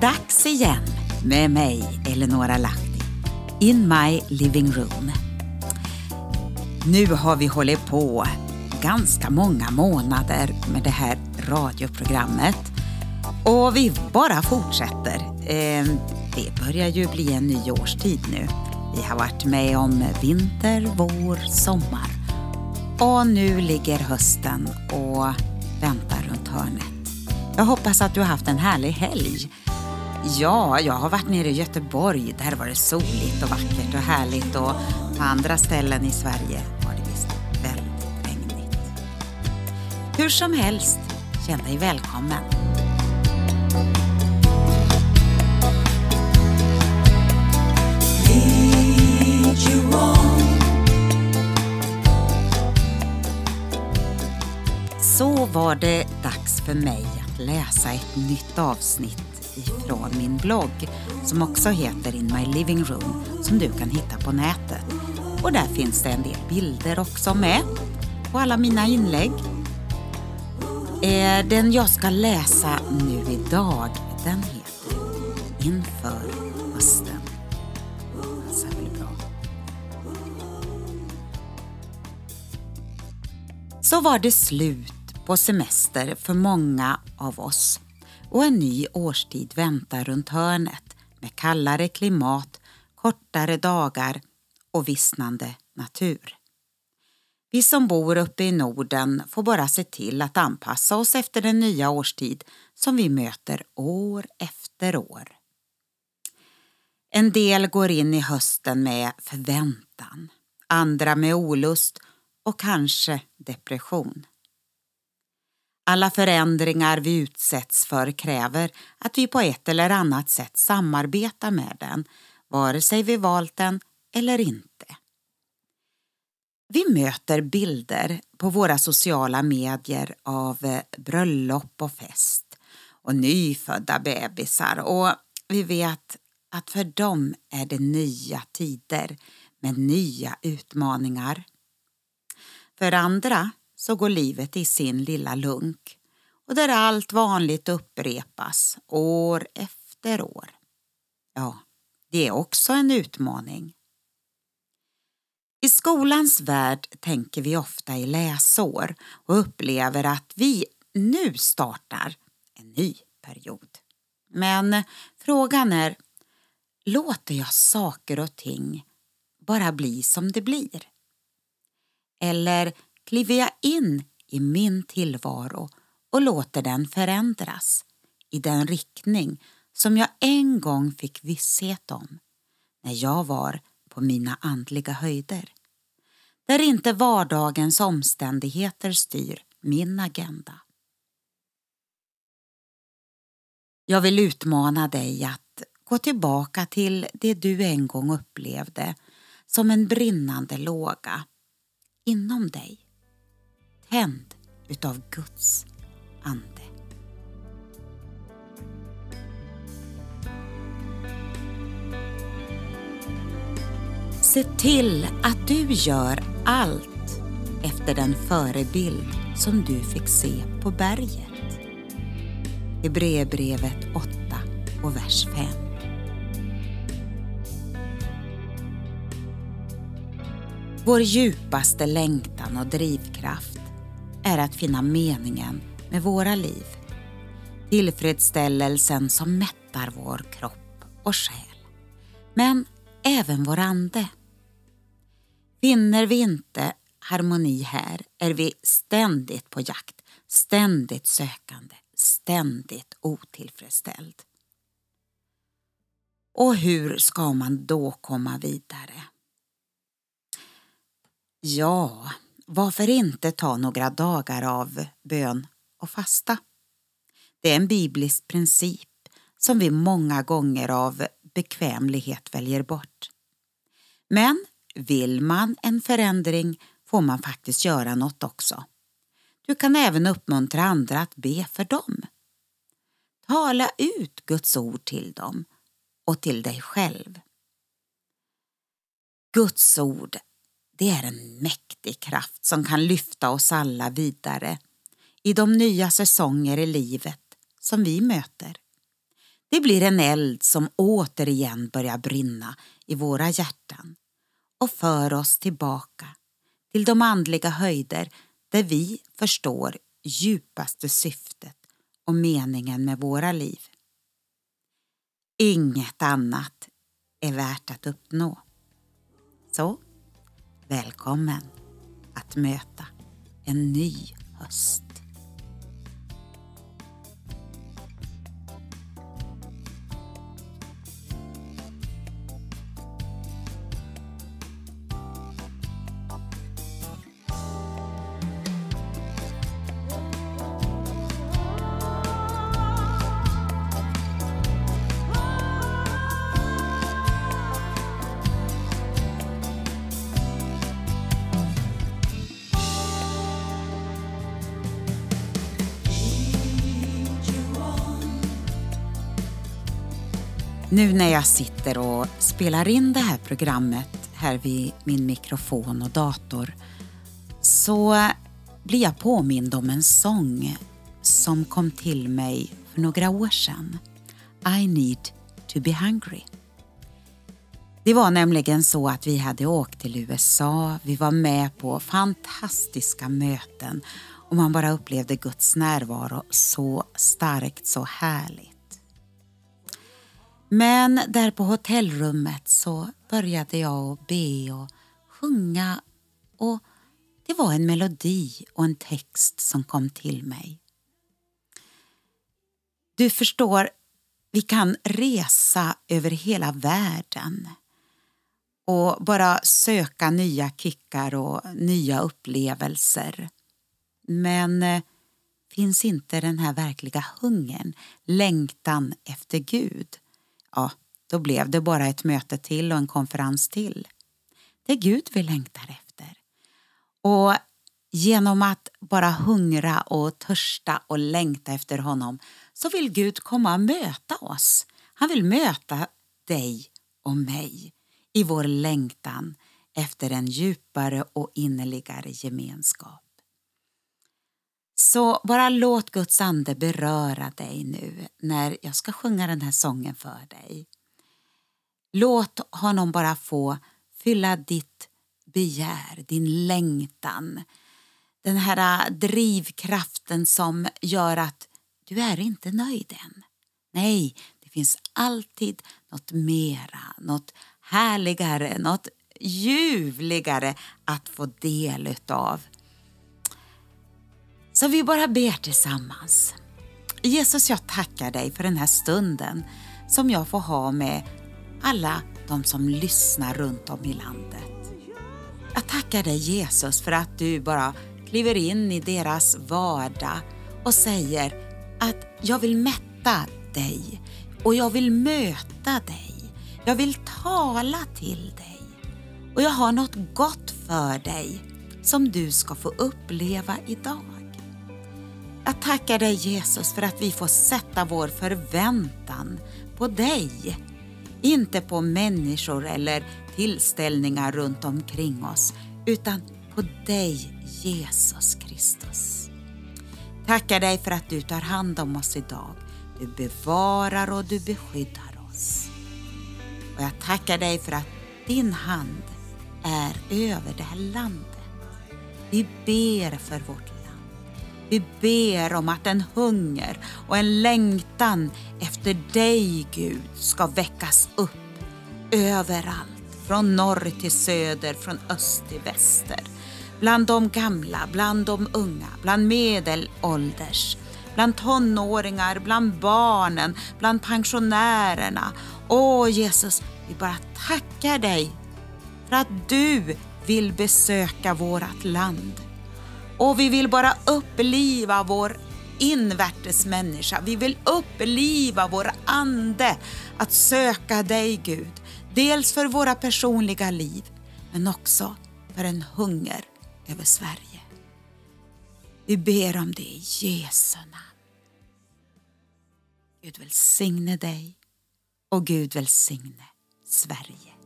Dags igen med mig, Eleonora Lahti, in my living room. Nu har vi hållit på ganska många månader med det här radioprogrammet och vi bara fortsätter. Ehm, det börjar ju bli en ny årstid nu. Vi har varit med om vinter, vår, sommar och nu ligger hösten och väntar runt hörnet. Jag hoppas att du har haft en härlig helg. Ja, jag har varit nere i Göteborg. Där var det soligt och vackert och härligt och på andra ställen i Sverige var det visst väldigt regnigt. Hur som helst, känn dig välkommen. Så var det dags för mig att läsa ett nytt avsnitt ifrån min blogg som också heter In My Living Room som du kan hitta på nätet. Och där finns det en del bilder också med på alla mina inlägg. Eh, den jag ska läsa nu idag den heter Inför hösten. Passar väl bra. Så var det slut på semester för många av oss och en ny årstid väntar runt hörnet med kallare klimat, kortare dagar och vissnande natur. Vi som bor uppe i Norden får bara se till att anpassa oss efter den nya årstid som vi möter år efter år. En del går in i hösten med förväntan, andra med olust och kanske depression. Alla förändringar vi utsätts för kräver att vi på ett eller annat sätt samarbetar med den, vare sig vi valt den eller inte. Vi möter bilder på våra sociala medier av eh, bröllop och fest och nyfödda bebisar och vi vet att för dem är det nya tider med nya utmaningar. För andra så går livet i sin lilla lunk och där allt vanligt upprepas år efter år. Ja, det är också en utmaning. I skolans värld tänker vi ofta i läsår och upplever att vi nu startar en ny period. Men frågan är, låter jag saker och ting bara bli som det blir? Eller kliver jag in i min tillvaro och låter den förändras i den riktning som jag en gång fick visshet om när jag var på mina andliga höjder. Där inte vardagens omständigheter styr min agenda. Jag vill utmana dig att gå tillbaka till det du en gång upplevde som en brinnande låga inom dig tänd utav Guds ande. Se till att du gör allt efter den förebild som du fick se på berget. Hebreerbrevet 8 och vers 5. Vår djupaste längtan och drivkraft är att finna meningen med våra liv. Tillfredsställelsen som mättar vår kropp och själ. Men även vår ande. Finner vi inte harmoni här är vi ständigt på jakt, ständigt sökande, ständigt otillfredsställd. Och hur ska man då komma vidare? Ja, varför inte ta några dagar av bön och fasta? Det är en biblisk princip som vi många gånger av bekvämlighet väljer bort. Men vill man en förändring får man faktiskt göra något också. Du kan även uppmuntra andra att be för dem. Tala ut Guds ord till dem och till dig själv. Guds ord det är en mäktig kraft som kan lyfta oss alla vidare i de nya säsonger i livet som vi möter. Det blir en eld som återigen börjar brinna i våra hjärtan och för oss tillbaka till de andliga höjder där vi förstår djupaste syftet och meningen med våra liv. Inget annat är värt att uppnå. Så, välkommen att möta en ny höst. Nu när jag sitter och spelar in det här programmet här vid min mikrofon och dator så blir jag påmind om en sång som kom till mig för några år sedan. I need to be hungry. Det var nämligen så att vi hade åkt till USA, vi var med på fantastiska möten och man bara upplevde Guds närvaro så starkt, så härligt. Men där på hotellrummet så började jag att be och sjunga och det var en melodi och en text som kom till mig. Du förstår, vi kan resa över hela världen och bara söka nya kickar och nya upplevelser. Men eh, finns inte den här verkliga hungern, längtan efter Gud, ja, då blev det bara ett möte till och en konferens till. Det är Gud vi längtar efter. Och genom att bara hungra och törsta och längta efter honom så vill Gud komma och möta oss. Han vill möta dig och mig i vår längtan efter en djupare och innerligare gemenskap. Så bara låt Guds ande beröra dig nu när jag ska sjunga den här sången för dig. Låt honom bara få fylla ditt begär, din längtan. Den här äh, drivkraften som gör att du är inte nöjd än. Nej, det finns alltid något mera, något härligare, något ljuvligare att få del utav. Så vi bara ber tillsammans. Jesus, jag tackar dig för den här stunden som jag får ha med alla de som lyssnar runt om i landet. Jag tackar dig Jesus för att du bara kliver in i deras vardag och säger att jag vill mätta dig och jag vill möta dig. Jag vill tala till dig och jag har något gott för dig som du ska få uppleva idag. Jag tackar dig Jesus för att vi får sätta vår förväntan på dig. Inte på människor eller tillställningar runt omkring oss utan på dig Jesus Kristus. Tackar dig för att du tar hand om oss idag. Du bevarar och du beskyddar oss. Och jag tackar dig för att din hand är över det här landet. Vi ber för vårt. Vi ber om att en hunger och en längtan efter dig, Gud, ska väckas upp överallt, från norr till söder, från öst till väster. Bland de gamla, bland de unga, bland medelålders, bland tonåringar, bland barnen, bland pensionärerna. Åh Jesus, vi bara tackar dig för att du vill besöka vårt land. Och vi vill bara uppliva vår invärtes människa. Vi vill uppliva vår ande att söka dig Gud. Dels för våra personliga liv men också för en hunger över Sverige. Vi ber om det i Jesu namn. Gud välsigne dig och Gud välsigne Sverige.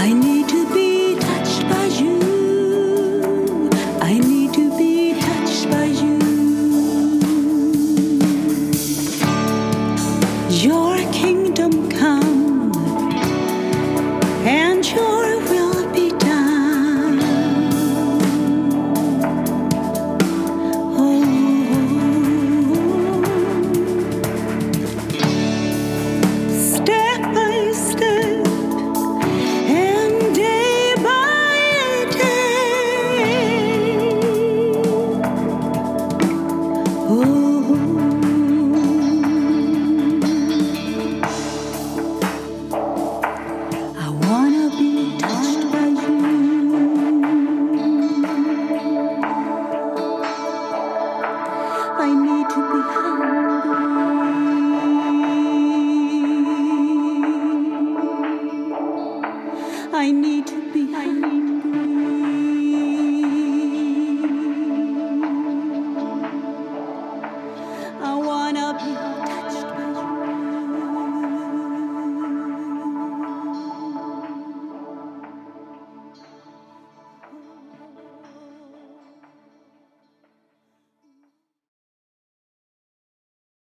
I need I need